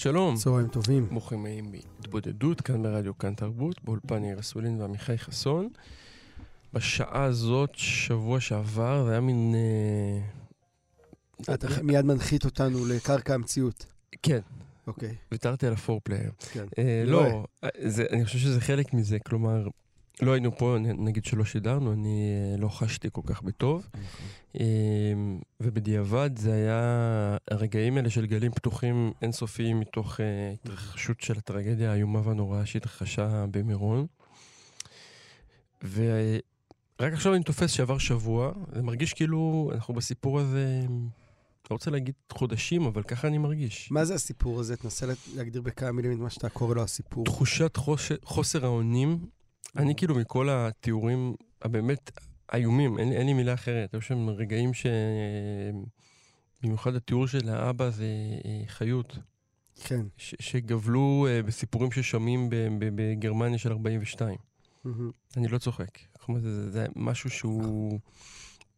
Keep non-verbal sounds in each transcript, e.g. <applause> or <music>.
שלום. צהריים טובים. ברוכים הבאים בהתבודדות, כאן ברדיו כאן תרבות, באולפן יאיר אסולין ועמיחי חסון. בשעה הזאת, שבוע שעבר, זה היה מין... אה, אתה מיד מנחית אותנו לקרקע המציאות. כן, אוקיי, ויתרתי על הפורפלייר. כן. אה, לא, רואה. אה, אני חושב שזה חלק מזה, כלומר, לא היינו פה, נגיד שלא שידרנו, אני אה, לא חשתי כל כך בטוב. אה, ובדיעבד זה היה הרגעים האלה של גלים פתוחים אינסופיים מתוך אה, התרחשות של הטרגדיה האיומה והנוראה שהתרחשה במירון. ורק עכשיו אני תופס שעבר שבוע, זה מרגיש כאילו אנחנו בסיפור הזה, לא רוצה להגיד חודשים, אבל ככה אני מרגיש. מה זה הסיפור הזה? תנסה להגדיר בכמה מילים את מה שאתה קורא לו הסיפור. תחושת חושר, חוסר האונים, אני כאילו מכל התיאורים הבאמת איומים, אין, אין לי מילה אחרת. היו שם רגעים ש... במיוחד התיאור של האבא זה אה, חיות, כן. ש- שגבלו אה, בסיפורים ששומעים בגרמניה של 42. מהמם. אני לא צוחק. כלומר, זה, זה, זה משהו שהוא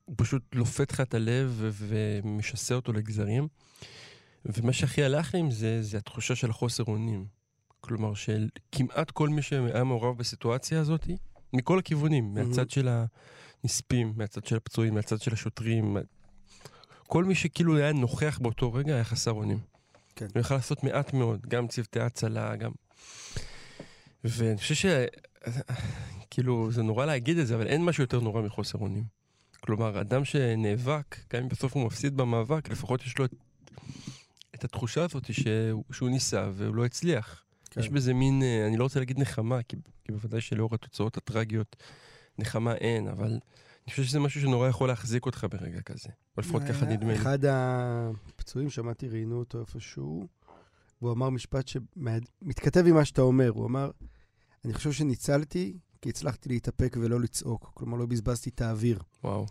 הוא פשוט לופת לך את הלב ומשסה אותו לגזרים. ומה שהכי הלך לי עם זה, זה התחושה של החוסר אונים. כלומר, של כמעט כל מי שהיה מעורב בסיטואציה הזאת, מכל הכיוונים, מהצד של הנספים, מהצד של הפצועים, מהצד של השוטרים, כל מי שכאילו היה נוכח באותו רגע היה חסר אונים. כן. הוא יכל לעשות מעט מאוד, גם צוותי הצלה, גם... ואני חושב ש... כאילו, זה נורא להגיד את זה, אבל אין משהו יותר נורא מחוסר אונים. כלומר, אדם שנאבק, גם אם בסוף הוא מפסיד במאבק, לפחות יש לו את, את התחושה הזאת שהוא, שהוא ניסה והוא לא הצליח. כן. יש בזה מין, אה, אני לא רוצה להגיד נחמה, כי, כי בוודאי שלאור התוצאות הטרגיות, נחמה אין, אבל אני חושב שזה משהו שנורא יכול להחזיק אותך ברגע כזה. או לפחות ככה היה נדמה לי. אחד הפצועים, שמעתי, ראיינו אותו איפשהו, והוא אמר משפט שמתכתב עם מה שאתה אומר. הוא אמר, אני חושב שניצלתי כי הצלחתי להתאפק ולא לצעוק. כלומר, לא בזבזתי את האוויר. וואו.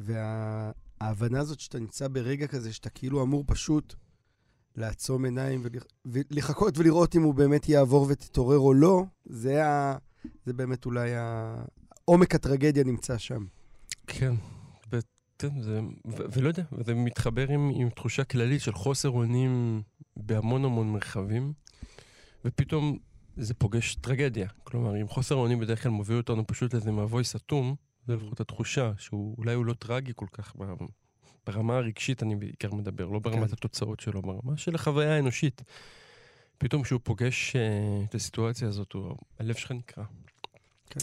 וההבנה הזאת שאתה נמצא ברגע כזה, שאתה כאילו אמור פשוט לעצום עיניים ולח- ולחכות ולראות אם הוא באמת יעבור ותתעורר או לא, זה, ה... זה באמת אולי ה... עומק הטרגדיה נמצא שם. כן, כן, זה, ו- ולא יודע, וזה מתחבר עם, עם תחושה כללית של חוסר אונים בהמון המון מרחבים, ופתאום זה פוגש טרגדיה. כלומר, אם חוסר האונים בדרך כלל מוביל אותנו פשוט לאיזה מבוי סתום, זה לפחות התחושה שאולי הוא לא טרגי כל כך ברמה הרגשית, אני בעיקר מדבר, לא ברמת כן. התוצאות שלו, ברמה של החוויה האנושית. פתאום כשהוא פוגש uh, את הסיטואציה הזאת, הוא, הלב שלך נקרע. כן.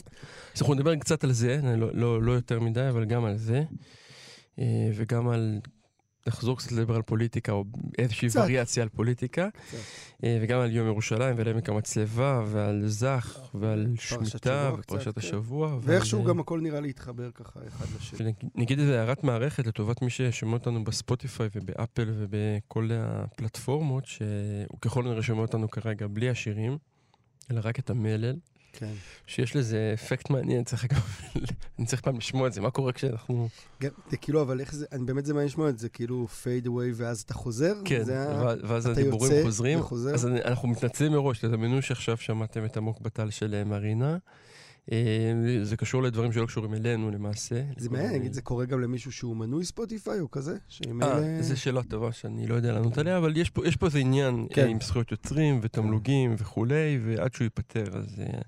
אז אנחנו נדבר קצת על זה, לא, לא, לא יותר מדי, אבל גם על זה. אה, וגם על, נחזור קצת לדבר על פוליטיקה, או איזושהי קצת. וריאציה על פוליטיקה. קצת. אה, וגם על יום ירושלים, ועל עמק המצלבה, ועל זך, ועל שמיטה, ופרשת כן. השבוע. ועל, ואיכשהו גם הכל נראה להתחבר ככה אחד לשני. נגיד איזה הערת מערכת לטובת מי ששומע אותנו בספוטיפיי ובאפל ובכל הפלטפורמות, שהוא ככל הנראה שומע אותנו כרגע בלי השירים, אלא רק את המלל. כן. שיש לזה אפקט מעניין, צריך גם, <laughs> אני צריך פעם לשמוע את זה, מה קורה כשאנחנו... גם, זה כאילו, אבל איך זה, אני באמת זה מעניין לשמוע את זה, כאילו פייד אווי ואז אתה חוזר? כן, ואז הדיבורים חוזרים. וחוזר? אז אני- אנחנו מתנצלים מראש, תדמיינו שעכשיו שמעתם את עמוק בטל של אה, מרינה. אה, זה קשור לדברים שלא קשורים אלינו למעשה. זה מעניין, נגיד, זה קורה גם למישהו שהוא מנוי ספוטיפיי או כזה? אה. זו שאלה טובה שאני לא יודע לענות עליה, אבל יש פה, איזה עניין כן. אה, עם זכויות יוצרים ותמלוגים וכולי, ועד שהוא ייפתר, אז אה,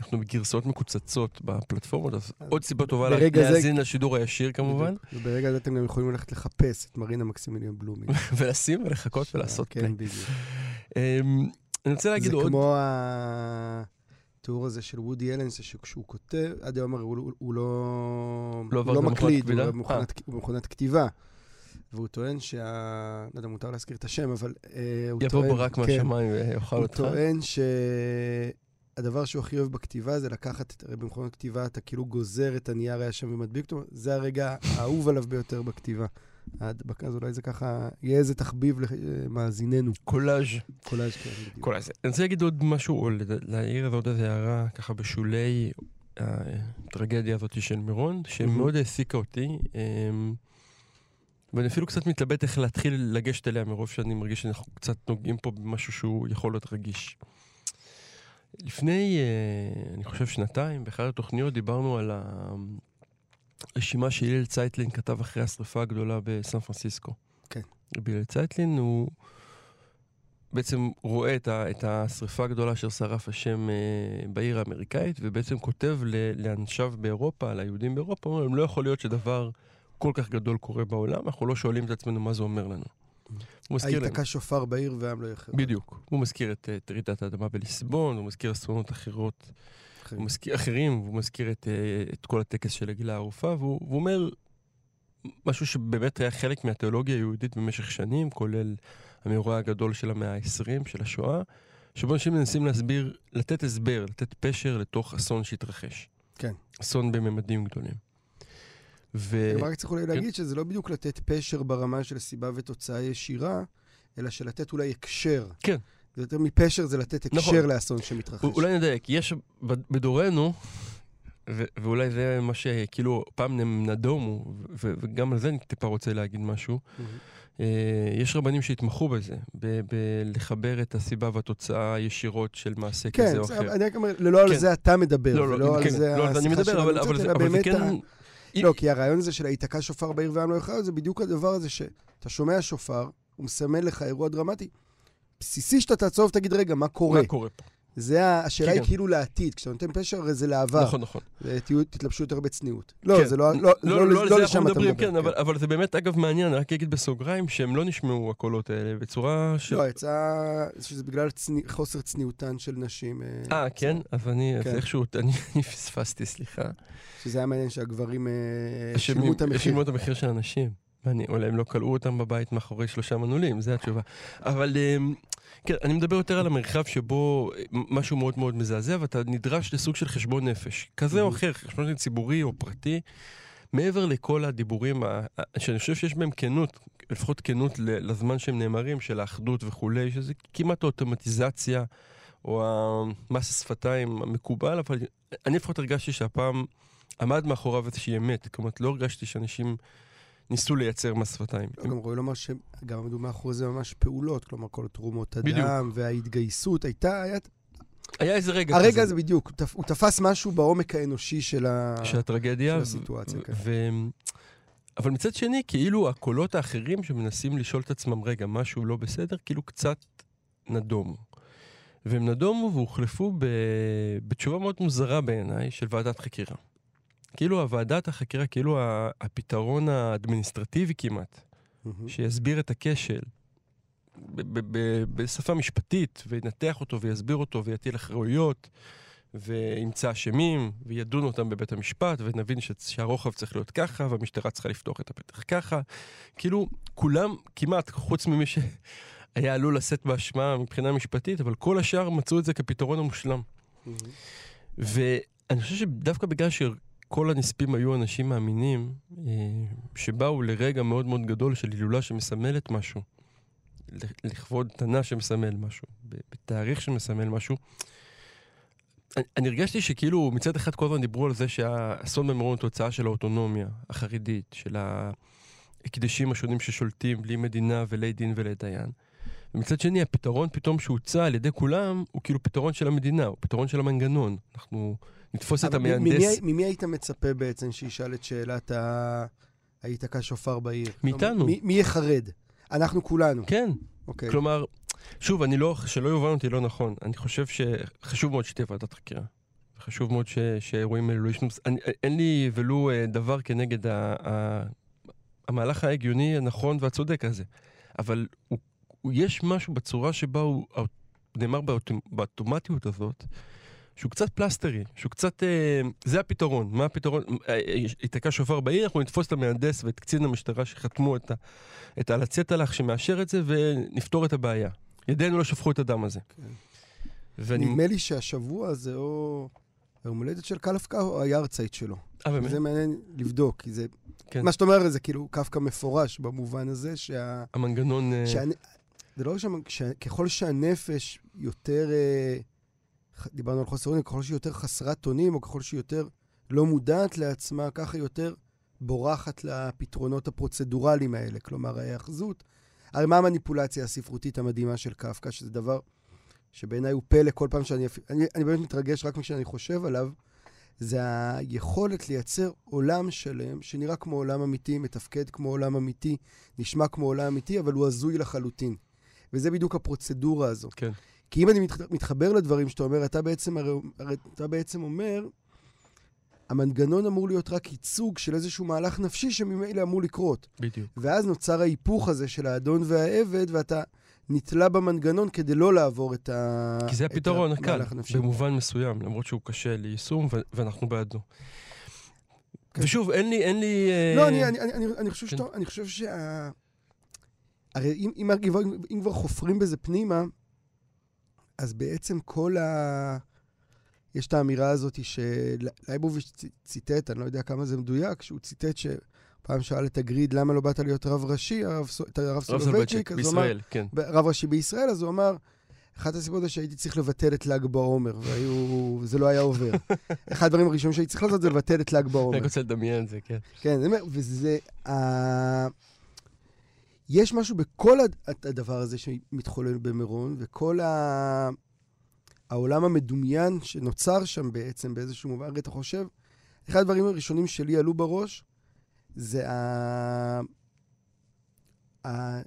אנחנו בגרסאות מקוצצות בפלטפורמות, אז עוד סיבה טובה זה- להאזין לשידור הישיר כמובן, וברגע הזה אתם גם יכולים ללכת לחפש את מרינה מקסימיליון בלומין. <laughs> ולשים ולחכות ולעשות פליי. כן, בדיוק. אמ, אני רוצה להגיד זה עוד... כמו התיאור הזה של וודי אלן, זה שכשהוא כותב, עד היום הרי הוא הוא לא לא הוא לא במכונת מקליד? הוא במכונת- הוא במכונת כתיבה. והוא טוען שה... לא יודע, מותר להזכיר את השם, אבל אה, הוא יבוא טוען... ברק כן, מהשמיים ויאכל הוא אותך. טוען שהדבר שהוא הכי אוהב בכתיבה זה לקחת, הרי במכונות כתיבה אתה כאילו גוזר את הנייר הישן ומדביק אותו, זה הרגע האהוב עליו ביותר בכתיבה. ההדבקה, אז אולי זה ככה, יהיה איזה תחביב למאזיננו. קולאז'. קולאז', כן. קולאז'. אני רוצה להגיד עוד משהו, או להעיר עוד איזה הערה, ככה בשולי הטרגדיה הזאת של מירון, שמאוד העסיקה אותי. אמ, ואני אפילו קצת מתלבט איך להתחיל לגשת אליה מרוב שאני מרגיש שאנחנו קצת נוגעים פה במשהו שהוא יכול להיות רגיש. לפני, אה, אני חושב, שנתיים, באחת התוכניות דיברנו על הרשימה שהלל צייטלין כתב אחרי השרפה הגדולה בסן פרנסיסקו. כן. הלל צייטלין הוא בעצם רואה את, ה, את השרפה הגדולה אשר שרף השם אה, בעיר האמריקאית, ובעצם כותב לאנשיו באירופה, ליהודים באירופה, אומר להם, לא יכול להיות שדבר כל כך גדול קורה בעולם, אנחנו לא שואלים את עצמנו מה זה אומר לנו. הוא מזכיר להם. היתקע שופר בעיר והעם לא יחר. בדיוק. הוא מזכיר את, את רעידת האדמה בליסבון, הוא מזכיר אסונות אחרות, הוא מזכיר אחרים, והוא מזכיר את, אה, את כל הטקס של הגילה הערופה, והוא, והוא אומר משהו שבאמת היה חלק מהתיאולוגיה היהודית במשך שנים, כולל המאורע הגדול של המאה ה-20, של השואה, שבו אנשים מנסים להסביר, לתת הסבר, לתת פשר לתוך אסון שהתרחש. כן. אסון בממדים גדולים. ו... גם רק צריך אולי להגיד שזה לא בדיוק לתת פשר ברמה של סיבה ותוצאה ישירה, אלא שלתת אולי הקשר. כן. זה יותר מפשר, זה לתת הקשר נכון. לאסון שמתרחש. אולי נדייק, יש ב- בדורנו, ו- ואולי זה מה שכאילו פעם הם נדומו, ו- וגם על זה אני טיפה רוצה להגיד משהו. אה, יש רבנים שהתמחו בזה, בלחבר את הסיבה והתוצאה ישירות של מעשה כן, כזה או אחר. אני רק אומר, לא על כן. זה אתה מדבר, לא, לא, ולא על כן, זה לא, על זה אני השיחה מדבר, שלנו אבל, אבל, אלא אבל זה כן... ה- לא, כי הרעיון הזה של היתקע שופר בעיר והעם לא יחר, זה בדיוק הדבר הזה שאתה שומע שופר, הוא מסמל לך אירוע דרמטי. בסיסי שאתה תעצור ותגיד, רגע, מה קורה? מה קורה פה? זה השאלה כן, היא כן. כאילו לעתיד. כשאתה נותן פשר, הרי זה לעבר. נכון, נכון. תתלבשו יותר בצניעות. לא, כן. זה לא, לא, לא, לא, לא, זה לא לשם אתה מדברים, מדבר. כן, אבל- זה באמת, אגב, מעניין, רק אגיד בסוגריים שהם לא נשמעו הקולות האלה בצורה ש... לא, יצא שזה בגלל חוסר צניעותן של נשים. אה, כן? אז אני, אז. איכשהו, <laughs> אני פספסתי, סליחה. שזה היה מעניין שהגברים אה, שילמו את המחיר. שילמו את המחיר של הנשים. ואני, אולי הם לא כלאו אותם בבית מאחורי שלושה מנעולים, זו התשובה. אבל אמ, כן, אני מדבר יותר על המרחב שבו אה, משהו מאוד מאוד מזעזע, ואתה נדרש לסוג של חשבון נפש, כזה או Mhm. אחר, חשבון ציבורי או פרטי, מעבר לכל הדיבורים, שאני חושב שיש בהם כנות, לפחות כנות לזמן שהם נאמרים, של האחדות וכולי, שזה כמעט האוטומטיזציה, או המס השפתיים המקובל, אבל אני לפחות הרגשתי שהפעם עמד מאחוריו איזושהי אמת, כלומר, לא הרגשתי שאנשים ניסו לייצר מס שפתיים. לא, גם ראוי לומר שגם עמדו מאחורי זה ממש פעולות, כלומר כל תרומות. הדם וההתגייסות הייתה, היה... היה איזה רגע הרגע כזה הזה בדיוק, הוא תפ- הוא תפס משהו בעומק האנושי של ה- של הטרגדיה. של הסיטואציה, כן. אבל מצד שני, כאילו הקולות האחרים שמנסים לשאול את עצמם, רגע, משהו לא בסדר, כאילו קצת נדומו. והם נדומו והוחלפו ב... בתשובה מאוד מוזרה בעיניי של ועדת חקירה. כאילו הוועדת החקירה, כאילו הפתרון האדמיניסטרטיבי כמעט. שיסביר את הכשל בשפה משפטית, וינתח אותו ויסביר אותו ויטיל אחראויות, וימצא אשמים, וידון אותם בבית המשפט, ונבין ש- שהרוחב צריך להיות ככה, והמשטרה צריכה לפתוח את הפתח ככה. כאילו, כולם, כמעט, חוץ ממי שהיה עלול לשאת באשמה מבחינה משפטית, אבל כל השאר מצאו את זה כפתרון המושלם. מהמם. ואני חושב שדווקא בגלל שכל הנספים היו אנשים מאמינים, אה, שבאו לרגע מאוד מאוד גדול של הילולה שמסמלת משהו, לכבוד תנא שמסמל משהו, בתאריך שמסמל משהו, אני, אני הרגשתי שכאילו מצד אחד כל הזמן דיברו על זה שהאסון במירון הוא תוצאה של האוטונומיה החרדית, של ההקדשים השונים ששולטים בלי מדינה ולי דין ולי דיין. ומצד שני, הפתרון פתאום שהוצע על ידי כולם, הוא כאילו פתרון של המדינה, הוא פתרון של המנגנון. אנחנו נתפוס את המהנדס. ממי היית מצפה בעצם שישאל את שאלת ה... היתקע שופר בעיר? מאיתנו. מי, יחרד? אנחנו כולנו. כן, אוקיי. כלומר, שוב, אני לא, שלא יובן אותי לא נכון, אני חושב שחשוב מאוד שתהיה ועדת חקירה. חשוב מאוד ש, שהאירועים האלו לא ישנו. אין לי ולו אה, דבר כנגד ה, ה, המהלך ההגיוני, הנכון והצודק הזה. אבל הוא, הוא, יש משהו בצורה שבה הוא נאמר באוטומ, באוטומטיות הזאת, שהוא קצת פלסטרי, שהוא קצת... אה, זה הפתרון. מה הפתרון? אה, אה, ייתקע שופר בעיר, אנחנו נתפוס את המהנדס ואת קצין המשטרה שחתמו את, ה, את הלצטלח שמאשר את זה ונפתור את הבעיה. ידינו לא שפכו את הדם הזה. כן. ואני... נדמה לי שהשבוע הזה, או היום הולדת של קלפקה, או היארצייט שלו. אה, באמת? זה מעניין לבדוק, כי זה... כן. מה שאתה אומר זה כאילו קפקא מפורש במובן הזה, שה... המנגנון... אה, שהנ... זה לא שם, ככל שהנפש יותר, אה, דיברנו על חוסר אונים, ככל שהיא יותר חסרת אונים, או ככל שהיא יותר לא מודעת לעצמה, ככה היא יותר בורחת לפתרונות הפרוצדורליים האלה, כלומר ההיאחזות. הרי מה המניפולציה הספרותית המדהימה של קפקא, שזה דבר שבעיניי הוא פלא כל פעם שאני... אני, אני באמת מתרגש רק כשאני חושב עליו, זה היכולת לייצר עולם שלם שנראה כמו עולם אמיתי, מתפקד כמו עולם אמיתי, נשמע כמו עולם אמיתי, אבל הוא הזוי לחלוטין. וזה בדיוק הפרוצדורה הזו. כן. כי אם אני מת, מתחבר לדברים שאתה אומר, אתה בעצם, הרי, הרי אתה בעצם אומר, המנגנון אמור להיות רק ייצוג של איזשהו מהלך נפשי שממילא אמור לקרות. בדיוק. ואז נוצר ההיפוך הזה של האדון והעבד, ואתה נתלה במנגנון כדי לא לעבור את ה... כי זה הפתרון הקל, המהלך הנפשי. במובן מסוים, למרות שהוא קשה ליישום, ואנחנו בעדו. כן. ושוב, אין לי, אין לי... אה, לא, אני, אני, אני, אני, אני חושב כן. שאתה, אני חושב שה... הרי אם, אם, אם, אם כבר חופרים בזה פנימה, אז בעצם כל ה... יש את האמירה הזאת שלייבוביץ' ציטט, אני לא יודע כמה זה מדויק, שהוא ציטט שפעם שאל את הגרי"ד למה לא באת להיות רב ראשי, הרב, את הרב רב סולובייצ'יק, סולובייצ'יק, אז הוא אמר, בישראל, כן. רב ראשי בישראל, אז הוא אמר, אחת הסיבות זה שהייתי צריך לבטל את ל"ג בעומר, והיו... זה לא היה עובר. <laughs> אחד הדברים הראשונים שהייתי צריך לעשות זה לבטל את ל"ג בעומר. אני רוצה לדמיין את זה, כן. כן, וזה... יש משהו בכל הד- הדבר הזה שמתחולל במירון, וכל ה... העולם המדומיין שנוצר שם בעצם באיזשהו מובן, הרי אתה חושב, אחד הדברים הראשונים שלי עלו בראש, זה ה... ה...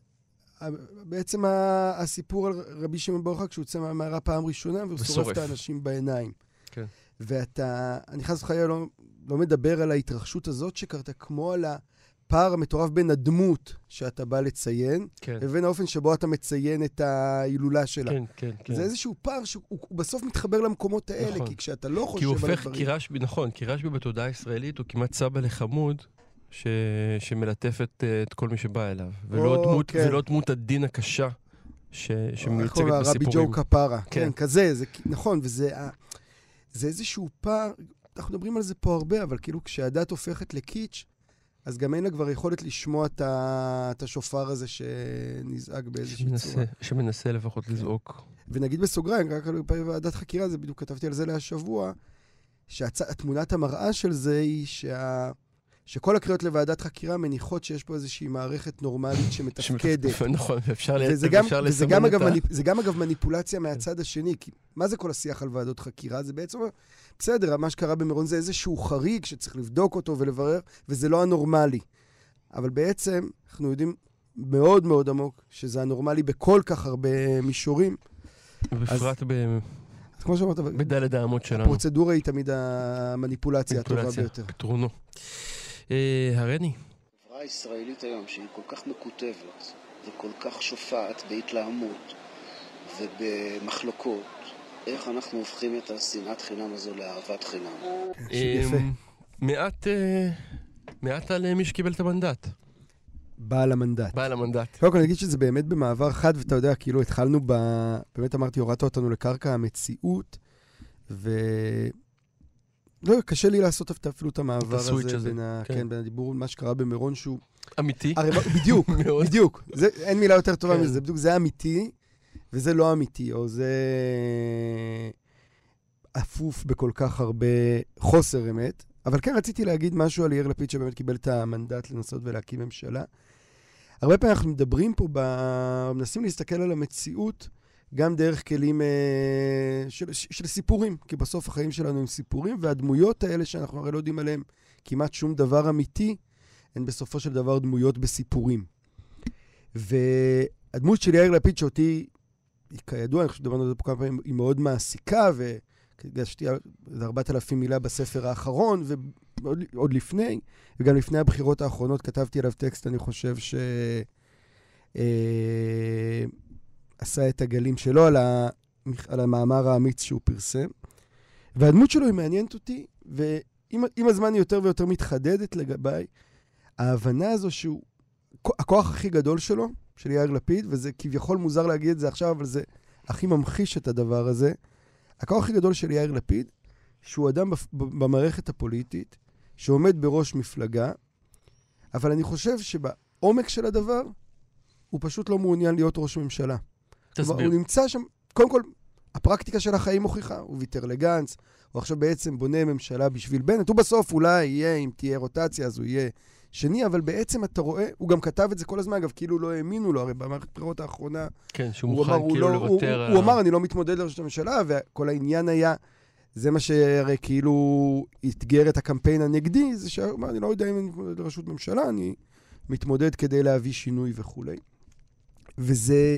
ה... בעצם ה... הסיפור על רבי שמעון בר יוחאי כשהוא יוצא מהמערה פעם ראשונה, והוא שורף את. האנשים בעיניים. כן. ואתה, אני חס וחלילה לא, לא מדבר על ההתרחשות הזאת שקרתה, כמו על הפער המטורף בין הדמות שאתה בא לציין, כן, לבין האופן שבו אתה מציין את ההילולה שלה. כן, כן, כן. זה איזשהו פער שהוא הוא בסוף מתחבר למקומות האלה, נכון. כי כשאתה לא חושב כי הוא על הופך, הדברים... כי רשב"י, נכון, כי רשב"י בתודעה הישראלית הוא כמעט סבא לחמוד. ש... שמלטפת אה, את כל מי שבא אליו, ולא, או, דמות, כן. ולא דמות הדין הקשה ש... איך שמיוצגת קוראים לה? רבי בסיפורים. ג'ו קפרה. כן. כן, כזה, זה נכון, וזה זה איזשהו פער, אנחנו מדברים על זה פה הרבה, אבל כאילו כשהדת הופכת לקיץ', אז גם אין לה כבר יכולת לשמוע את ה- את השופר הזה שנזעק באיזושהי צורה. שמנסה, שמנסה לפחות לזעוק. ונגיד בסוגריים, רק על ועדת חקירה, זה בדיוק כתבתי על זה להשבוע, שהתמונת המראה של זה היא שה... שכל הקריאות לוועדת חקירה מניחות שיש פה איזושהי מערכת נורמלית <laughs> שמתפקדת. נכון, אפשר לסמן גם, את אגב, ה... מניפ, זה גם אגב מניפולציה מהצד השני, כי מה זה כל השיח על ועדות חקירה? זה בעצם, בסדר, מה שקרה במירון זה איזשהו חריג שצריך לבדוק אותו ולברר, וזה לא הנורמלי. אבל בעצם, אנחנו יודעים מאוד מאוד עמוק שזה הנורמלי בכל כך הרבה מישורים. בפרט ב- אז כמו שאמרת, בדלת האמות שלנו. הפרוצדורה היא תמיד המניפולציה הטובה ביותר. פתרונו. אה, הרני, החברה הישראלית היום, שהיא כל כך מקוטבת וכל כך שופעת בהתלהמות ובמחלוקות, איך אנחנו הופכים את השנאת חינם הזו לאהבת חינם? יפה. אה, מעט, אה, מעט על אה, מי שקיבל את המנדט. בעל המנדט. בעל המנדט. קודם כל אני אגיד שזה באמת במעבר חד, ואתה יודע, כאילו התחלנו ב... באמת אמרתי, הורדת אותנו לקרקע המציאות, ו... לא, קשה לי לעשות אפילו את המעבר הזה, הסוויץ' הזה, בין, ה... כן. כן. בין הדיבור, מה שקרה במירון, שהוא... אמיתי. הרי בדיוק. <laughs> בדיוק. זה, אין מילה יותר טובה כן. מזה, בדיוק, זה אמיתי, וזה לא אמיתי, או זה אפוף בכל כך הרבה חוסר אמת. אבל כן רציתי להגיד משהו על יאיר לפיד, שבאמת קיבל את המנדט לנסות ולהקים ממשלה. הרבה פעמים אנחנו מדברים פה, ב... מנסים להסתכל על המציאות גם דרך כלים אה, של, של סיפורים, כי בסוף החיים שלנו הם סיפורים, והדמויות האלה שאנחנו הרי לא יודעים עליהן כמעט שום דבר אמיתי, הן בסופו של דבר דמויות בסיפורים. והדמות של יאיר לפיד, שאותי, היא כידוע, אני חושב שדיברנו על זה פה כמה פעמים, היא מאוד מעסיקה, והגשתי איזה 4,000 מילה בספר האחרון, ועוד עוד לפני, וגם לפני הבחירות האחרונות כתבתי עליו טקסט, אני חושב ש... אה, עשה את הגלים שלו על, ה... על המאמר האמיץ שהוא פרסם. והדמות שלו היא מעניינת אותי, ועם הזמן היא יותר ויותר מתחדדת לגביי, ההבנה הזו שהוא, הכוח הכי גדול שלו, של יאיר לפיד, וזה כביכול מוזר להגיד את זה עכשיו, אבל זה הכי ממחיש את הדבר הזה, הכוח הכי גדול של יאיר לפיד, שהוא אדם במערכת הפוליטית, שעומד בראש מפלגה, אבל אני חושב שבעומק של הדבר, הוא פשוט לא מעוניין להיות ראש ממשלה. תסביר. הוא נמצא שם, קודם כל, הפרקטיקה של החיים מוכיחה, הוא ויתר לגנץ, הוא עכשיו בעצם בונה ממשלה בשביל בנט, הוא בסוף אולי יהיה, אם תהיה רוטציה, אז הוא יהיה שני, אבל בעצם אתה רואה, הוא גם כתב את זה כל הזמן, אגב, כאילו לא האמינו לו, הרי במערכת הבחירות האחרונה, כן, שהוא הוא מוכן אמר, הוא, כאילו לא, הוא, לוותר הוא, על... הוא ה- אמר, אני לא מתמודד לראשות הממשלה, וכל העניין היה, זה מה שהרי כאילו אתגר את הקמפיין הנגדי, זה שהוא אמר, אני לא יודע אם אני מתמודד לראשות ממשלה, אני מתמודד כדי להביא שינוי וכולי. וזה,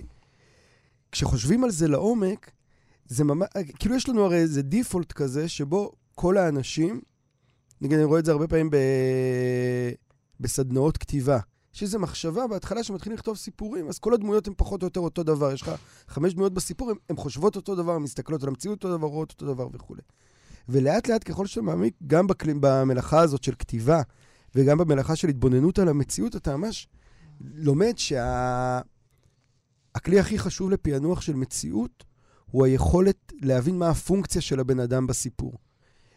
כשחושבים על זה לעומק, זה ממש, כאילו יש לנו הרי איזה דיפולט כזה, שבו כל האנשים, נגיד, אני רואה את זה הרבה פעמים ב... בסדנאות כתיבה. יש איזו מחשבה בהתחלה שמתחילים לכתוב סיפורים, אז כל הדמויות הן פחות או יותר אותו דבר. יש לך חמש דמויות בסיפור, הן חושבות אותו דבר, מסתכלות על המציאות אותו דבר, רואות אותו דבר וכולי. ולאט לאט, ככל שאתה מעמיק, גם בכל... במלאכה הזאת של כתיבה, וגם במלאכה של התבוננות על המציאות, אתה ממש לומד שהכלי שה... הכי חשוב לפענוח של מציאות הוא היכולת להבין מה הפונקציה של הבן אדם בסיפור.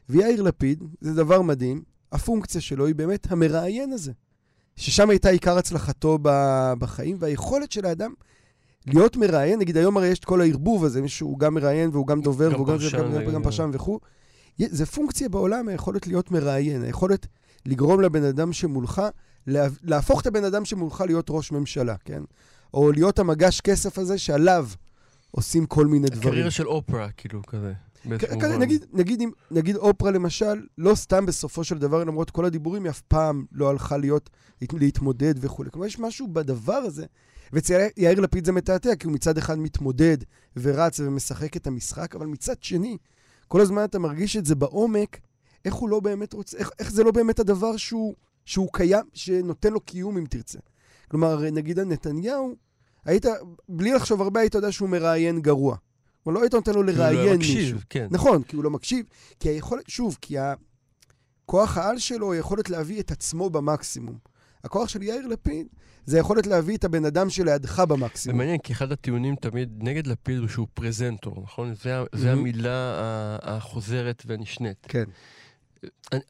ויאיר לפיד, זה דבר מדהים, הפונקציה שלו היא באמת המראיין הזה. ששם הייתה עיקר הצלחתו בחיים, והיכולת של האדם להיות מראיין, נגיד היום הרי יש את כל הערבוב הזה, מישהו גם מראיין והוא גם דובר, גם והוא גם, פרשן, גם, גם פרשן וכו'. זה פונקציה בעולם, היכולת להיות מראיין, היכולת לגרום לבן אדם שמולך, לה, להפוך את הבן אדם שמולך להיות ראש ממשלה, כן? או להיות המגש כסף הזה שעליו עושים כל מיני דברים. קריירה של אופרה, כאילו, כזה. באיזשהו כ- כ- מובן. נגיד, נגיד, נגיד אופרה למשל, לא סתם בסופו של דבר, למרות כל הדיבורים, היא אף פעם לא הלכה להיות, להת- להתמודד וכולי. כלומר, יש משהו בדבר הזה, ואצל יאיר לפיד זה מתעתע, כי הוא מצד אחד מתמודד ורץ ומשחק את המשחק, אבל מצד שני, כל הזמן אתה מרגיש את זה בעומק, איך הוא לא באמת רוצה, איך, איך זה לא באמת הדבר שהוא, שהוא קיים, שנותן לו קיום, אם תרצה. כלומר, נגיד על נתניהו, היית, בלי לחשוב הרבה, היית יודע שהוא מראיין גרוע. כלומר, לא היית נותן לו כאילו, לא לראיין מקשיב, מישהו. כן. נכון, כי הוא לא מקשיב, כי היכולת, שוב, כי הכוח העל שלו הוא היכולת להביא את עצמו במקסימום. הכוח של יאיר לפיד זה היכולת להביא את הבן אדם שלידך זה במקסימום. מעניין, כי אחד הטיעונים תמיד נגד לפיד הוא שהוא פרזנטור, נכון? זה זה מהמם. המילה החוזרת והנשנית. כן.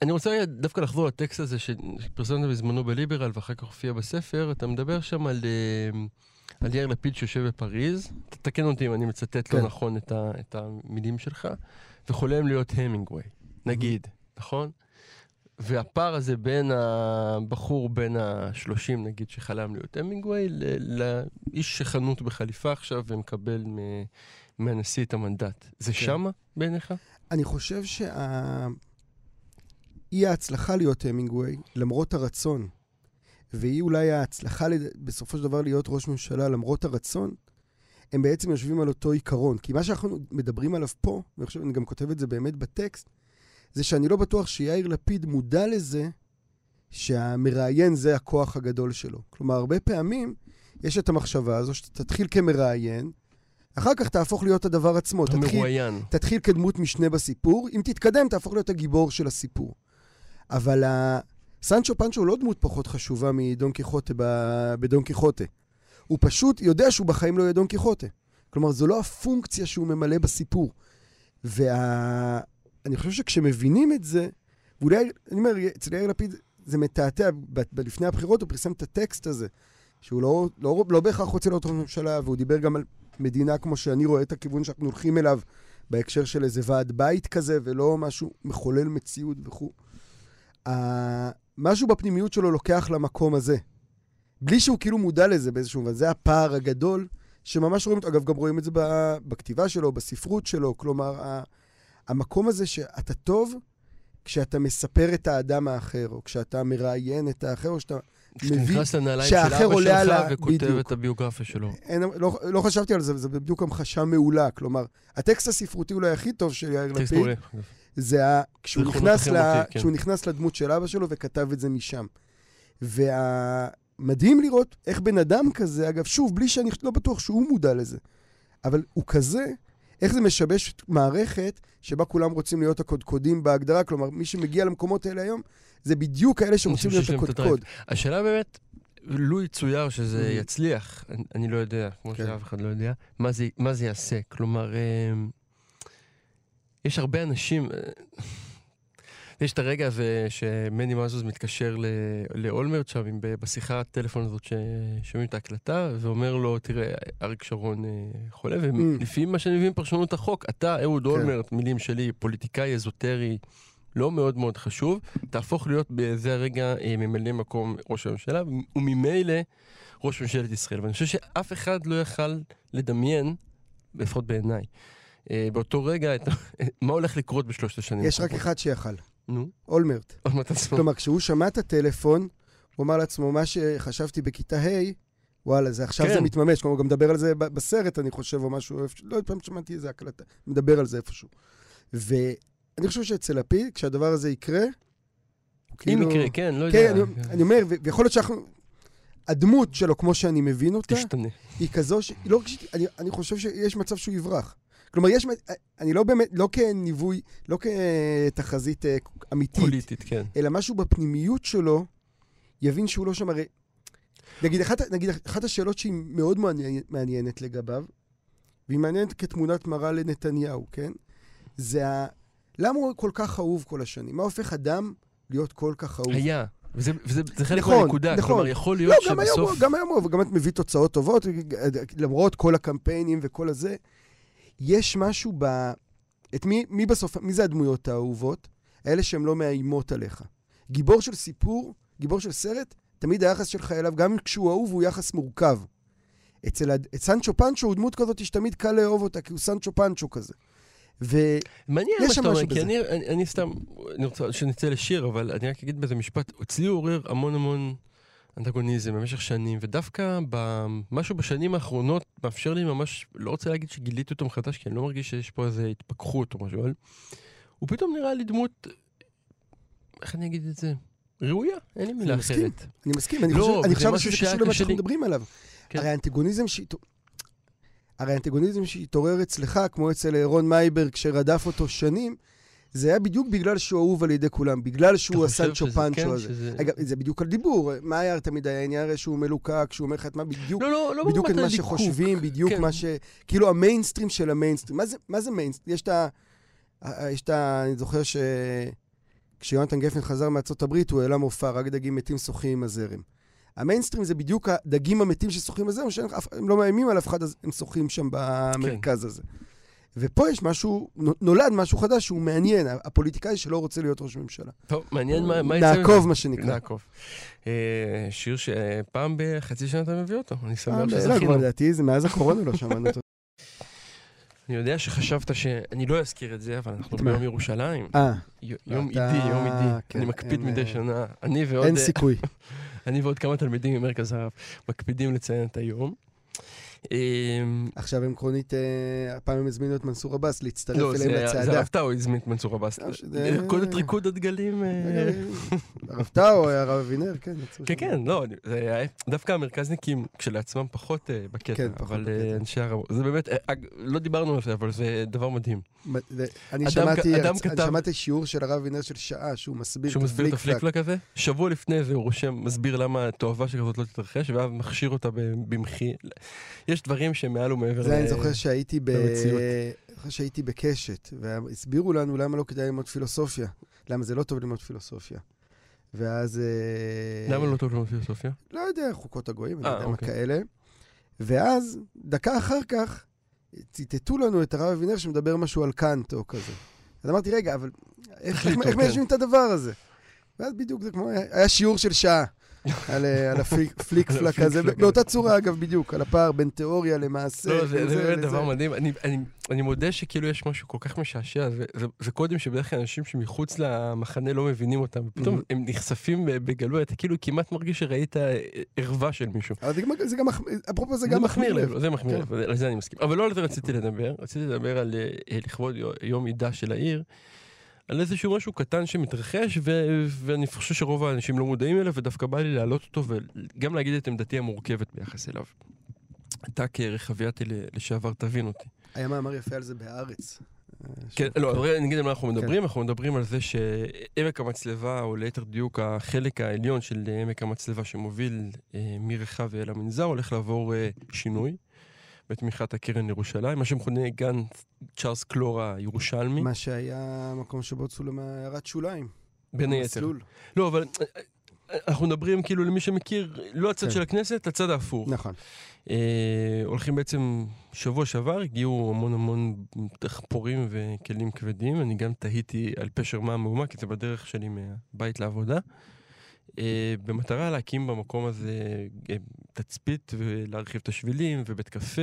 אני- רוצה דווקא לחזור לטקסט הזה שפרסמת בזמנו בליברל ואחר כך הופיע בספר. אתה מדבר שם על, אה, על יאיר לפיד שיושב בפריז, תתקן אותי אם אני מצטט לא כן. נכון את, ה, את המילים שלך, וחולם להיות המינגווי, נגיד, נכון? והפער הזה בין הבחור בין ה-30, נגיד, שחלם להיות המינגווי, לאיש שחנות בחליפה עכשיו ומקבל מהנשיא את המנדט. זה כן. שמה בעיניך? אני חושב שה... אי ההצלחה להיות המינגווי, למרות הרצון, והיא אולי ההצלחה לד- בסופו של דבר להיות ראש ממשלה, למרות הרצון, הם בעצם יושבים על אותו עיקרון. כי מה שאנחנו מדברים עליו פה, ואני חושב, אני גם כותב את זה באמת בטקסט, זה שאני לא בטוח שיאיר לפיד מודע לזה שהמראיין זה הכוח הגדול שלו. כלומר, הרבה פעמים יש את המחשבה הזו שאתה תתחיל כמראיין, אחר כך תהפוך להיות הדבר עצמו. תתחיל, המרואיין. תתחיל כדמות משנה בסיפור, אם תתקדם תהפוך להיות הגיבור של הסיפור. אבל ה... סנצ'ו פנצ'ו הוא לא דמות פחות חשובה מדון קיחוטה ב... בדון קיחוטה. הוא פשוט יודע שהוא בחיים לא יהיה דון קיחוטה. כלומר, זו לא הפונקציה שהוא ממלא בסיפור. ואני חושב שכשמבינים את זה, ואולי, אני אומר, אצל יאיר לפיד זה מתעתע, ב- ב- לפני הבחירות הוא פרסם את הטקסט הזה, שהוא לא, לא, לא בהכרח רוצה להיות ראש ממשלה, והוא דיבר גם על מדינה כמו שאני רואה את הכיוון שאנחנו הולכים אליו, בהקשר של איזה ועד בית כזה, ולא משהו מחולל מציאות וכו'. משהו בפנימיות שלו לוקח למקום הזה. בלי שהוא כאילו מודע לזה באיזשהו... וזה הפער הגדול, שממש רואים אותו. אגב, גם רואים את זה בכתיבה שלו, בספרות שלו. כלומר, המקום הזה שאתה טוב כשאתה מספר את האדם האחר, או כשאתה מראיין את האחר, או שאתה... כשאתה נכנס לנעליים של אבא שלך על וכותב בדיוק. את הביוגרפיה שלו. אין, לא, לא חשבתי על זה, וזה בדיוק המחשה מעולה. כלומר, הטקסט הספרותי אולי הכי טוב של יאיר לפיד. זה ה... כשהוא, נכנס ל... החמותי, כן. כשהוא נכנס לדמות של אבא שלו וכתב את זה משם. והמדהים לראות איך בן אדם כזה, אגב, שוב, בלי שאני לא בטוח שהוא מודע לזה, אבל הוא כזה, איך זה משבש מערכת שבה כולם רוצים להיות הקודקודים בהגדרה, כלומר, מי שמגיע למקומות האלה היום, זה בדיוק האלה שרוצים להיות הקודקוד. השאלה באמת, לו יצויר שזה Mhm. יצליח, אני- אני לא יודע, כמו כן. שאף אחד לא יודע, מה זה- מה זה יעשה. כלומר, אה, יש הרבה אנשים... אה, יש את הרגע הזה שמני מזוז מתקשר לאולמרט שם, עם- ב- בשיחת הטלפון הזאת ששומעים את ההקלטה, ואומר לו, תראה, אריק שרון אה, חולה, ולפי מה שאני מבין פרשנות החוק, אתה, אהוד כן. אולמרט, מילים שלי, פוליטיקאי אזוטרי, לא מאוד מאוד חשוב, תהפוך להיות בזה הרגע אה, ממלא מקום ראש הממשלה, וממילא ראש ממשלת ישראל. ואני חושב שאף אחד לא יכל לדמיין, לפחות בעיניי, באותו רגע, <laughs> מה הולך לקרות בשלושת השנים. יש רק. אחד שיכל, נו, אולמרט. עוד מעט עצמו. כלומר, כשהוא שמע את הטלפון, הוא אמר לעצמו, מה שחשבתי בכיתה ה', וואלה, זה עכשיו כן. זה מתממש. כלומר, הוא גם מדבר על זה בסרט, אני חושב, או משהו, לא יודע פעם שמעתי איזה הקלטה, מדבר על זה איפשהו. ואני חושב שאצל לפיד, כשהדבר הזה יקרה, הוא אם כאילו... יקרה, כן, לא כן, יודע. אני, אני אומר, ו- ויכול להיות שאנחנו... הדמות שלו, כמו שאני מבין אותה, תשתנה. היא כזו ש... לא, רק ש- אני, אני חושב שיש מצב שהוא יברח. כלומר, יש... אני לא באמת, לא כניבוי, לא כתחזית אה, אמיתית, פוליטית, כן. אלא משהו בפנימיות שלו, יבין שהוא לא שם הרי... נגיד, אחת, נגיד, אחת השאלות שהיא מאוד מעניין, מעניינת לגביו, והיא מעניינת כתמונת מראה לנתניהו, כן? זה ה... למה הוא כל כך אהוב כל השנים? מה הופך אדם להיות כל כך אהוב? היה. וזה, וזה זה חלק נכון, מהנקודה. נכון. כלומר, יכול לא, להיות גם היום, שבסוף... הוא- גם היום הוא, וגם את מביא תוצאות טובות, למרות כל הקמפיינים וכל הזה. יש משהו ב... את מי, מי בסוף, מי זה הדמויות האהובות? האלה שהן לא מאיימות עליך. גיבור של סיפור, גיבור של סרט, תמיד היחס שלך אליו, גם כשהוא אהוב, הוא יחס מורכב. אצל את סנצ'ו פנצ'ו הוא דמות כזאת שתמיד קל לאהוב אותה, כי הוא סנצ'ו פנצ'ו כזה. ו... מעניין מה שאתה אומר, כי. אני, אני, אני סתם, אני רוצה שנצא לשיר, אבל אני רק אגיד באיזה משפט, אצלי הוא עורר המון המון אנטגוניזם במשך שנים, ודווקא במשהו בשנים האחרונות מאפשר לי ממש, לא רוצה להגיד שגיליתי אותו מחדש, כי אני לא מרגיש שיש פה איזו התפכחות או משהו, אבל הוא פתאום נראה לי דמות, איך אני אגיד את זה? ראויה, אין לי מילה אני מסכים. אחרת. אני מסכים, אני לא, חושב, אני חושב משהו שזה קשור למה שאנחנו. מדברים עליו. כן. הרי האנטגוניזם שהת... הרי האנטגוניזם שהתעורר אצלך, כמו אצל רון מייברג, שרדף אותו שנים, זה היה בדיוק בגלל שהוא אהוב על ידי כולם, בגלל שהוא הסנצ'ו פנסו כן, הזה. שזה- אגב, זה בדיוק על דיבור. מה היה תמיד היה העניין הרי שהוא מלוקק, שהוא אומר לך את מה בדיוק, לא, לא, לא בדיוק את מה הליקוק. שחושבים, בדיוק כן. מה ש... כאילו המיינסטרים של המיינסטרים. מה זה, מה זה מיינסטרים? יש את ה... יש את ה... אני זוכר ש... כשיונתן גפן חזר מארצות הברית, הוא העלה מופע, רק דגים מתים שוחים עם הזרם. המיינסטרים זה בדיוק הדגים המתים ששוחים עם הזרם, שהם לא מאיימים על אף אחד, אז הם שוחים שם במרכז הזה. ופה יש משהו, נו- נולד משהו חדש שהוא מעניין, הפוליטיקאי שלא רוצה להיות ראש ממשלה. טוב, מעניין מה מה יצא. נעקוב, מה שנקרא. נעקוב. אה, שיר שפעם בחצי שנה אתה מביא אותו, אני שמח לא, כבר שזכינו. לדעתי, זה מאז הקורונה לא שמענו אותו. אני יודע שחשבת שאני לא אזכיר את זה, אבל אנחנו? ביום ירושלים. אה, יום עידי, יום עידי. כן, אני מקפיד מדי אה, שנה. אני ועוד אין סיכוי. <laughs> אני ועוד כמה תלמידים ממרכז הרב מקפידים לציין את היום. אה, עכשיו הם קרונית, אה, הפעם הם הזמינו את מנסור עבאס להצטרף לא, אליהם זה זה לצעדה. הרב טאו הזמין את מנסור עבאס. לא, שזה- לרקוד את ריקוד הדגלים. אה, הרב טאו, הרב אבינר, כן. כן. כן, לא, דווקא המרכזניקים כשלעצמם פחות אה, בקטע, כן, אבל אה. אנשי הרב, זה באמת, אה, לא דיברנו על זה, אבל זה דבר מדהים. אני שמעתי, שיעור של הרב אבינר של שעה, שהוא מסביר את. הפליקפלק הזה, שבוע לפני זה הוא רושם, מסביר למה תועבה שכזאת לא תתרחש, ואז מכשיר אותה במחי. יש דברים שהם מעל ומעבר. זה אני ל- זוכר שהייתי ב... למציאות. זוכר שהייתי בקשת, והסבירו לנו למה לא כדאי ללמוד פילוסופיה. למה זה לא טוב ללמוד פילוסופיה. ואז... אה, למה לא טוב ללמוד פילוסופיה? לא יודע, חוקות הגויים, אני אה, יודע מה אוקיי. כאלה. ואז, דקה אחר כך, ציטטו לנו את הרב אבינר שמדבר משהו על קאנט או כזה. אז אמרתי, רגע, אבל איך- תחליטו, איך איך כן. מיישבים את הדבר הזה? ואז בדיוק זה כמו, היה שיעור של שעה על, אה, על הפליק <laughs> פלק הזה, באותה צורה אגב, בדיוק, על הפער בין תיאוריה למעשה. לא, זה באמת. דבר מדהים. אני- אני- אני מודה שכאילו יש משהו כל כך משעשע, זה- זה- זה קודים שבדרך כלל אנשים שמחוץ למחנה לא מבינים אותם, ופתאום Mhm. הם נחשפים בגלוי, אתה כאילו כמעט מרגיש שראית אה, ערווה של מישהו. אבל זה גם, זה גם, מח- אפרופו זה גם מחמיר לב, זה מחמיר כן. לב, על זה אני מסכים. אבל לא על זה רציתי לדבר, רציתי לדבר על אה, לכבוד יו- יום עידה של העיר, על איזשהו משהו קטן שמתרחש, ו- ואני חושב שרוב האנשים לא מודעים אליו, ודווקא בא לי להעלות אותו, וגם להגיד את עמדתי המורכבת ביחס אליו. אתה כרחבייתי לשעבר, תבין אותי. היה מאמר יפה על זה בהארץ. כן, לא, אני אגיד על מה אנחנו כן. מדברים, אנחנו מדברים על זה שעמק המצלבה, או ליתר דיוק החלק העליון של עמק המצלבה שמוביל אה, מרחב אל המנזר, הולך לעבור אה, שינוי בתמיכת הקרן לירושלים, מה שמכונה גן צ'ארלס קלור הירושלמי. מה שהיה המקום שבו צולמה הערת שוליים. בין היתר. לא, אבל אה, אה, אנחנו מדברים כאילו למי שמכיר, לא הצד כן. של הכנסת, הצד ההפוך. נכון. אה, הולכים בעצם, שבוע שעבר הגיעו המון המון דחפורים וכלים כבדים. אני גם תהיתי על פשר מה המהומה, כי זה בדרך שלי מהבית לעבודה. אה, במטרה להקים במקום הזה אה, תצפית ולהרחיב את השבילים, ובית קפה,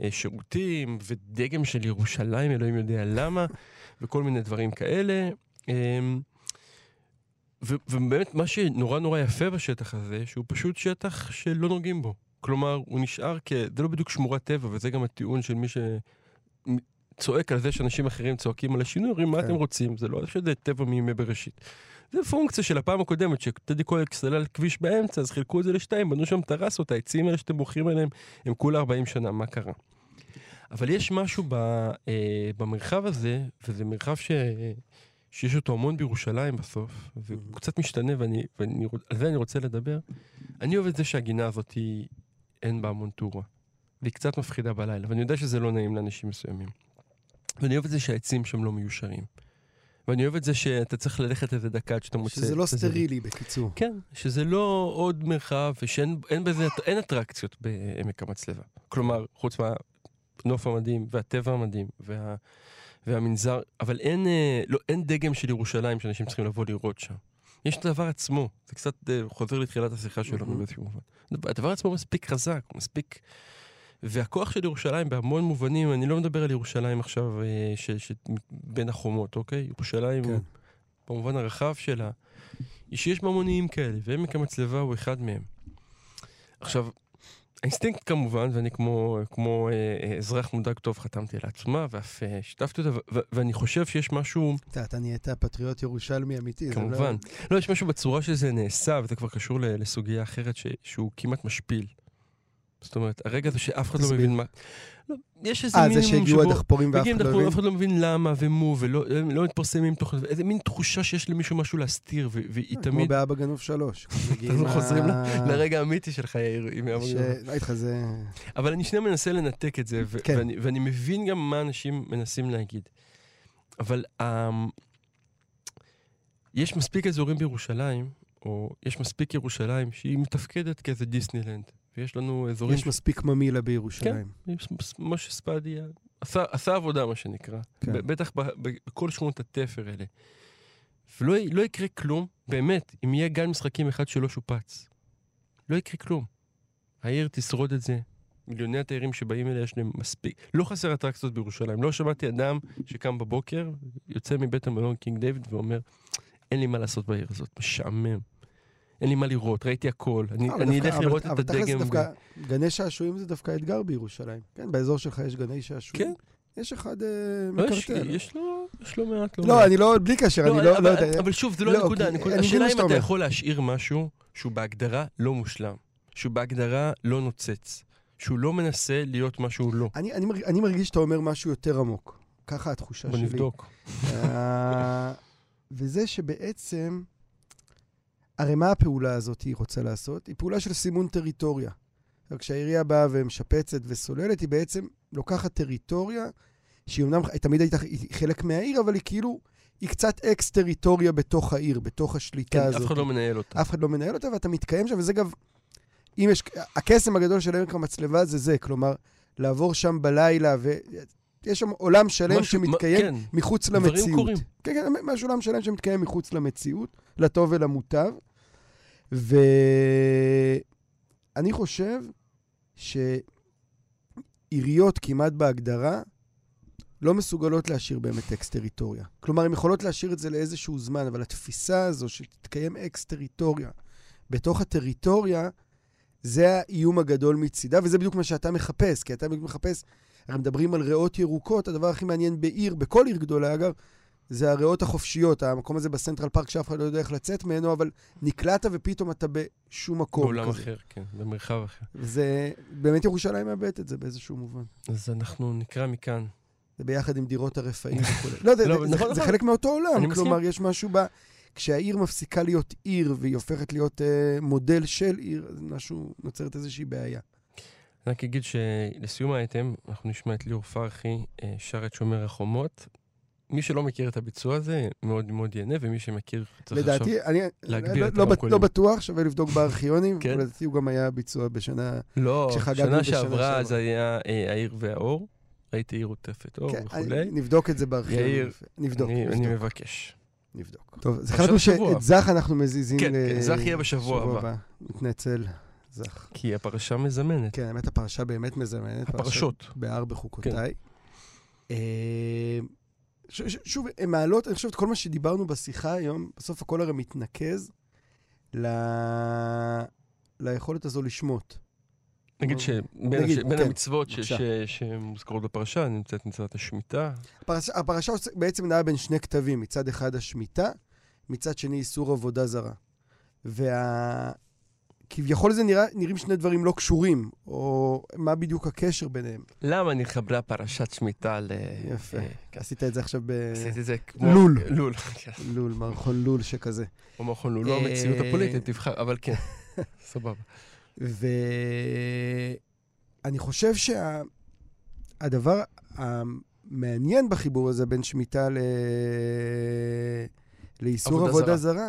ושירותים, ודגם של ירושלים, אלוהים יודע למה, וכל מיני דברים כאלה. אה, ובאמת, מה שנורא נורא יפה בשטח הזה, שהוא פשוט שטח שלא נוגעים בו. כלומר, הוא נשאר כ... זה לא בדיוק שמורת טבע, וזה גם הטיעון של מי שצועק על זה שאנשים אחרים צועקים על השינוי, אומרים, מה כן. אתם רוצים? זה לא שזה טבע מימי בראשית. זה פונקציה של הפעם הקודמת, שטדי קולק סלל כביש באמצע, אז חילקו את זה לשתיים, בנו שם טרסות, העצים האלה שאתם בוחרים עליהם, הם כולה 40 שנה, מה קרה? אבל יש משהו ב, אה, במרחב הזה, וזה מרחב ש, שיש אותו המון בירושלים בסוף, והוא קצת משתנה, ואני, רוצ- על זה אני רוצה לדבר. אני אוהב את זה שהגינה הזאת היא, אין בה המון טורה, והיא קצת מפחידה בלילה, ואני יודע שזה לא נעים לאנשים מסוימים. ואני אוהב את זה שהעצים שם לא מיושרים. ואני אוהב את זה שאתה צריך ללכת איזה דקה עד שאתה מוצא... שזה לא את. סטרילי, בקיצור. כן, שזה לא עוד מרחב, ושאין אין בזה, אין אטרקציות בעמק המצלבה. כלומר, חוץ מהנוף המדהים, והטבע המדהים, וה, והמנזר, אבל אין, אה, לא, אין דגם של ירושלים שאנשים צריכים לבוא לראות שם. יש את הדבר עצמו, זה קצת אה, חוזר לתחילת השיחה שלנו. באיזשהו מובן. הדבר עצמו מספיק חזק, מספיק... והכוח של ירושלים בהמון מובנים, אני לא מדבר על ירושלים עכשיו אה, ש, ש, בין החומות, אוקיי? ירושלים כן. במובן הרחב שלה, היא שיש ממוניים כאלה, ועמק המצלבה הוא אחד מהם. עכשיו, האינסטינקט כמובן, ואני כמו, כמו אה, אזרח מודאג טוב חתמתי על העצומה, ואף אה, שיתפתי אותה, ו- ואני חושב שיש משהו, אתה נהיית פטריוט ירושלמי אמיתי. לא- כמובן, לא, יש משהו בצורה שזה נעשה, וזה כבר קשור לסוגיה אחרת, ש- שהוא כמעט משפיל. זאת אומרת, הרגע הזה שאף אחד לא. מבין מה... לא, יש איזה אה, זה מינימום שהגיעו שבו... הדחפורים ואף אחד לא הבין? אף אחד לא מבין למה ומו, ולא לא מתפרסמים תוך... איזה מין תחושה שיש למישהו משהו להסתיר, והיא כמו תמיד... באבא גנוב שלוש. <laughs> אנחנו חוזרים לרגע האמיתי שלך, יאיר, עם אבא גנוב. לא איתך, זה... אבל אני שנייה מנסה לנתק את זה, כן. ואני, מבין גם מה אנשים מנסים להגיד. אבל um, יש מספיק אזורים בירושלים, או יש מספיק ירושלים, שהיא מתפקדת כאיזה דיסנילנד. ויש לנו אזורים... יש מספיק ממילה בירושלים. יש מס- משה ספדיה עשה, עשה עבודה, מה שנקרא. כן. בטח בכל שכונות התפר האלה. ולא לא יקרה כלום, באמת, אם יהיה גן משחקים אחד שלא שופץ. לא יקרה כלום. העיר תשרוד את זה. מיליוני התיירים שבאים אליה יש להם מספיק. לא חסר אטרקציות בירושלים. לא שמעתי אדם שקם בבוקר, יוצא מבית המלון קינג דיוויד ואומר, אין לי מה לעשות בעיר הזאת, משעמם. אין לי מה לראות, ראיתי הכל. אני, אבל אני דווקא- אלך אבל- לראות את אבל תכל'ס הדגם. דווקא גני שעשועים זה דווקא אתגר בירושלים. כן, באזור שלך יש גני שעשועים. כן. יש אחד אה, לא, מקרטל. יש לו, יש לו מעט, לא לא. אני לא, בלי קשר, אני לא אבל, לא יודע. אבל שוב, זה לא הנקודה. אני מבין השאלה אם אתה. יכול להשאיר משהו שהוא בהגדרה לא מושלם, שהוא בהגדרה לא נוצץ, שהוא לא מנסה להיות מה שהוא לא. אני, אני, מרג- אני מרגיש שאתה אומר משהו יותר עמוק. ככה התחושה בוא שלי. נבדוק. אה, וזה שבעצם, הרי מה הפעולה הזאת היא רוצה לעשות? היא פעולה של סימון טריטוריה. כשהעירייה באה ומשפצת וסוללת, היא בעצם לוקחת טריטוריה, שהיא אמנם תמיד הייתה חלק מהעיר, אבל היא כאילו, היא קצת אקס-טריטוריה בתוך העיר, בתוך השליטה כן, הזאת. אף אחד לא מנהל אותה. אף אחד לא מנהל אותה, ואתה מתקיים שם, וזה גם... אם יש... הקסם הגדול של עמק המצלבה זה זה, כלומר, לעבור שם בלילה, ויש שם עולם שלם משהו- מה- שמתקיים כן, מחוץ דברים למציאות. קורים. כן, כן, משהו עולם שלם שמתקיים מחוץ למציאות, לטוב ולמוטב. ואני חושב שעיריות כמעט בהגדרה לא מסוגלות להשאיר באמת אקס-טריטוריה. כלומר, הן יכולות להשאיר את זה לאיזשהו זמן, אבל התפיסה הזו שתתקיים אקס-טריטוריה בתוך הטריטוריה, זה האיום הגדול מצידה, וזה בדיוק מה שאתה מחפש, כי אתה בדיוק מחפש, הרי מדברים על ריאות ירוקות, הדבר הכי מעניין בעיר, בכל עיר גדולה אגב, זה הריאות החופשיות, המקום הזה בסנטרל פארק שאף אחד לא יודע איך לצאת ממנו, אבל נקלעת ופתאום אתה בשום מקום בעולם כזה. אחר, כן, במרחב אחר. וזה, באמת ירושלים מאבדת את זה באיזשהו מובן. אז אנחנו נקרא מכאן. זה ביחד עם דירות הרפאים <laughs> וכו'. לא, זה, לא, זה, נכון, זה נכון. חלק מאותו עולם. כלומר, יש משהו ב... כשהעיר מפסיקה להיות עיר והיא הופכת להיות אה, מודל של עיר, אז משהו, נוצרת איזושהי בעיה. אני רק אגיד שלסיום האייטם, אנחנו נשמע את ליאור פרחי, אה, שר את שומר החומות, מי שלא מכיר את הביצוע הזה, מאוד מאוד ייהנה, ומי שמכיר, צריך לדעתי, אני להגביר לא- את לא הרמקולים. לא בטוח, שווה לבדוק בארכיונים, כן. אבל לדעתי הוא גם היה ביצוע בשנה... לא, שנה בשנה שעברה. זה היה אה, העיר והאור, ראיתי עיר עוטפת אור כן, וכולי. אני- נבדוק את זה בארכיונים. יאיר, נבדוק, אני אני נבדוק, מבקש. נבדוק. טוב, אז עכשיו החלטנו. שאת זך אנחנו מזיזים כן, ל- כן, זך יהיה בשבוע הבא. מתנצל, זך. כי הפרשה מזמנת. כן, האמת הפרשה באמת מזמנת. הפרשות. בהר בחוקותיי. אה, ש- ש- שוב, הן מעלות, אני חושב, את כל מה שדיברנו בשיחה היום, בסוף הכל הרי מתנקז ל- ליכולת הזו לשמוט. נגיד שבין נגיד, הש- כן, המצוות ש-. ש- שמוזכרות בפרשה נמצאת מצוות השמיטה. הפרשה, הפרשה בעצם נעה בין שני כתבים, מצד אחד השמיטה, מצד שני איסור עבודה זרה. וה... כביכול זה נראה, נראים שני דברים לא קשורים, או מה בדיוק הקשר ביניהם. למה נכבלה פרשת שמיטה ל... יפה. אה. עשית את זה עכשיו עשיתי את זה כמו... לול. לול, כן. בלול, מערכון לול שכזה. או מכון לול, לא אה, המציאות הפוליטית, תבחר, אבל כן. <laughs> סבבה. ואני חושב שהדבר המעניין בחיבור הזה בין שמיטה ל... לאיסור עבודה עבודה. זרה,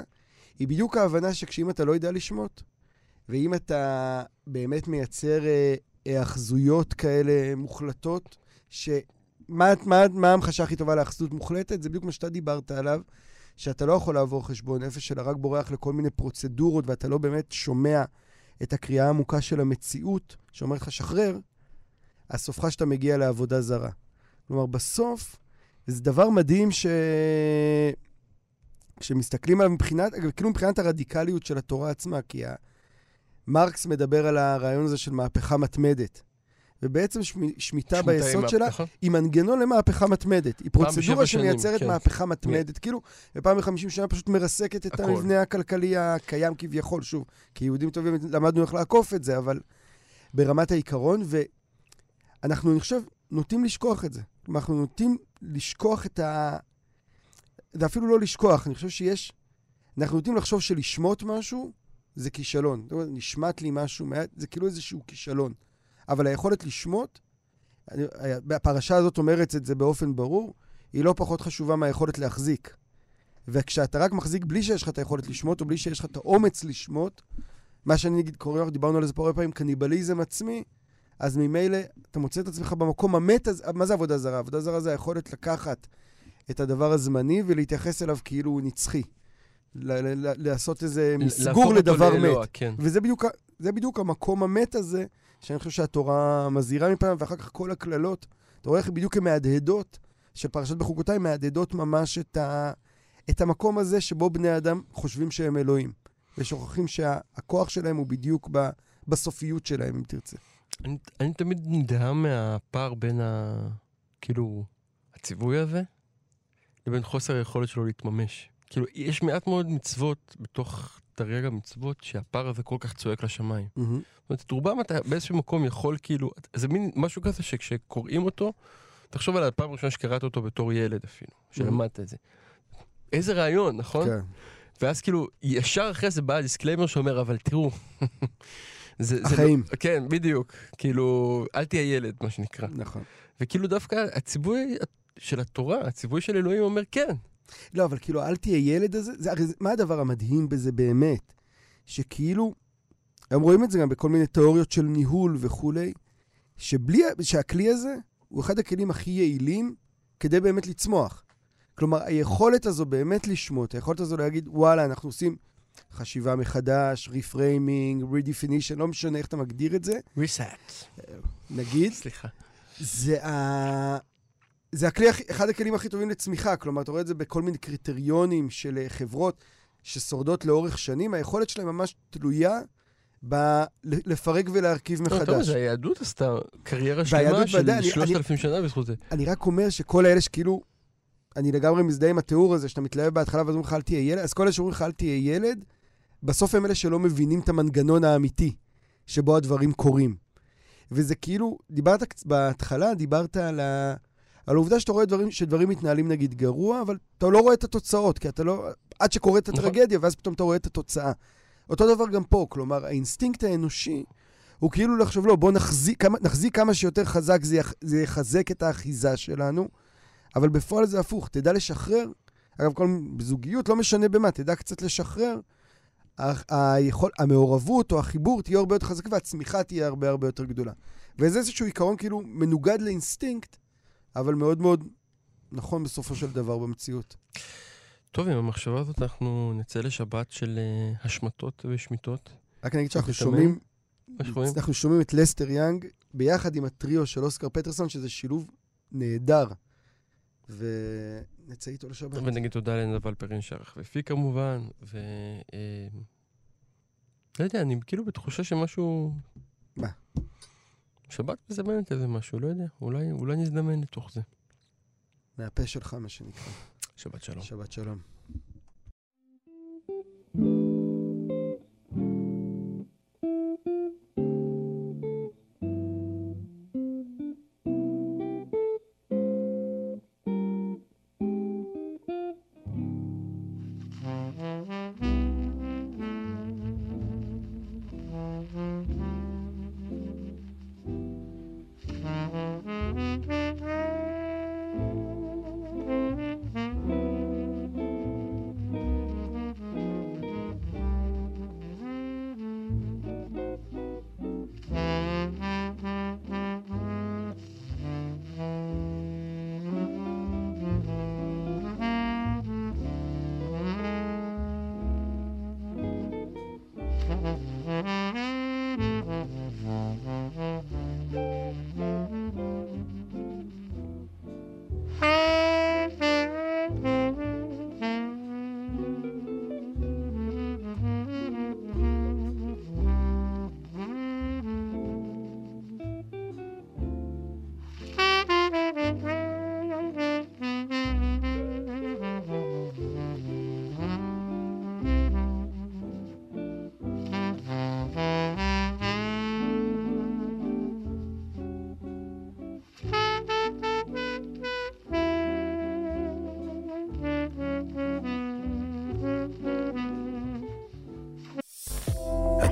היא בדיוק ההבנה שכשאם אתה לא יודע לשמוט, ואם אתה באמת מייצר אה, היאחזויות כאלה מוחלטות, שמה מה, מה הכי טובה להיאחזות מוחלטת? זה בדיוק מה שאתה דיברת עליו, שאתה לא יכול לעבור חשבון נפש, אלא רק בורח לכל מיני פרוצדורות, ואתה לא באמת שומע את הקריאה העמוקה של המציאות, שאומרת לך, שחרר, אז סופך שאתה מגיע לעבודה זרה. כלומר, בסוף, זה דבר מדהים ש... כשמסתכלים עליו מבחינת, כאילו מבחינת הרדיקליות של התורה עצמה, כי. מרקס מדבר על הרעיון הזה של מהפכה מתמדת. ובעצם שמ... שמיטה ביסוד שלה נכון? היא מנגנון למהפכה מתמדת. היא פרוצדורה שמייצרת כן. מהפכה מתמדת, כאילו, ופעם בחמישים שנה פשוט מרסקת את הכל. המבנה הכלכלי הקיים כביכול, שוב, כיהודים טובים למדנו איך לעקוף את זה, אבל ברמת העיקרון, ואנחנו, אני חושב, נוטים לשכוח את זה. כלומר, אנחנו נוטים לשכוח את ה... זה אפילו לא לשכוח, אני חושב שיש... אנחנו נוטים לחשוב שלשמוט משהו זה כישלון. זאת אומרת, נשמט לי משהו, זה כאילו איזשהו כישלון. אבל היכולת לשמוט, הפרשה הזאת אומרת את זה באופן ברור, היא לא פחות חשובה מהיכולת להחזיק. וכשאתה רק מחזיק בלי שיש לך את היכולת לשמוט, או בלי שיש לך את האומץ לשמוט, מה שאני נגיד קורא דיברנו על זה פה הרבה פעמים, קניבליזם עצמי, אז ממילא אתה מוצא את עצמך במקום המת הזה, מה זה עבודה זרה? עבודה זרה זה היכולת לקחת את הדבר הזמני ולהתייחס אליו כאילו הוא נצחי. לעשות איזה מסגור לדבר לאלוה, מת. כן. וזה בדיוק, המקום המת הזה, שאני חושב שהתורה מזהירה מפעם, ואחר כך כל הקללות, אתה רואה איך בדיוק הן מהדהדות, של פרשת בחוקותיי, מהדהדות ממש את, ה, את המקום הזה שבו בני אדם חושבים שהם אלוהים, ושוכחים שהכוח שלהם הוא בדיוק ב, בסופיות שלהם, אם תרצה. אני, אני תמיד נדהם מהפער בין ה... כאילו, הציווי הזה, לבין חוסר היכולת שלו להתממש. כאילו, יש מעט מאוד מצוות בתוך תרי"ג המצוות, שהפער הזה כל כך צועק לשמיים. זאת אומרת, את רובם אתה באיזשהו מקום יכול כאילו, זה מין משהו כזה שכשקוראים אותו, תחשוב על הפעם הראשונה שקראת אותו בתור ילד אפילו, שלמדת את זה. איזה רעיון, נכון? כן. ואז כאילו, ישר אחרי זה בא הדיסקליימר שאומר, אבל תראו, <laughs> זה, זה החיים. לא, כן, בדיוק. כאילו, אל תהיה ילד, מה שנקרא. נכון. וכאילו דווקא הציווי של התורה, הציווי של אלוהים אומר כן. לא, אבל כאילו, אל תהיה ילד הזה, זה, הרי מה הדבר המדהים בזה באמת? שכאילו, הם רואים את זה גם בכל מיני תיאוריות של ניהול וכולי, שבלי, שהכלי הזה הוא אחד הכלים הכי יעילים כדי באמת לצמוח. כלומר, היכולת הזו באמת לשמוט, היכולת הזו להגיד, וואלה, אנחנו עושים חשיבה מחדש, reframing, redefinition, לא משנה איך אתה מגדיר את זה, reset. נגיד, סליחה. זה, ה... זה הכלי, אחד הכלים הכי טובים לצמיחה. כלומר, אתה רואה את זה בכל מיני קריטריונים של אה, חברות ששורדות לאורך שנים. היכולת שלהם ממש תלויה בלפרק ולהרכיב לא, אתה יודע, מחדש. זה היהדות עשתה קריירה שלמה של ודאי, אני- שלושת אלפים שנה בזכות זה. אני רק אומר שכל האלה שכאילו, אני לגמרי מזדהה עם התיאור הזה, שאתה מתלהב בהתחלה ואז אומרים לך אל תהיה ילד, אז כל אלה שאומרים לך אל תהיה ילד, בסוף הם אלה שלא מבינים את המנגנון האמיתי שבו הדברים קורים. וזה כאילו, דיברת בהתחלה, דיברת על, ה... על העובדה שאתה רואה דברים, שדברים מתנהלים נגיד גרוע, אבל אתה לא רואה את התוצאות, כי אתה לא... עד שקורית נכון. הטרגדיה, ואז פתאום אתה רואה את התוצאה. אותו דבר גם פה, כלומר, האינסטינקט האנושי הוא כאילו לחשוב, לא, בוא נחזיק כמה, נחזיק כמה שיותר חזק, זה, יח, זה יחזק את האחיזה שלנו, אבל בפועל זה הפוך, תדע לשחרר. אגב, כל זוגיות, לא משנה במה, תדע קצת לשחרר. היכול, המעורבות או החיבור תהיה הרבה יותר חזק והצמיחה תהיה הרבה הרבה יותר גדולה. וזה איזשהו עיקרון כאילו מנוגד לאינסטינקט, אבל מאוד מאוד נכון בסופו של דבר במציאות. טוב, עם המחשבה הזאת אנחנו נצא לשבת של uh, השמטות ושמיטות. רק אני אגיד שאנחנו שומעים, אנחנו שומעים את לסטר יאנג ביחד עם הטריו של אוסקר פטרסון, שזה שילוב נהדר. ונצא איתו לשבת. ונגיד תודה לנדב אלפרין שערך ופי כמובן, ו... אה, לא יודע, אני כאילו בתחושה שמשהו... מה? שבת מזמנת איזה משהו, לא יודע, אולי, אולי נזדמן לתוך זה. מהפה שלך, מה שנקרא. שבת שלום. שבת שלום.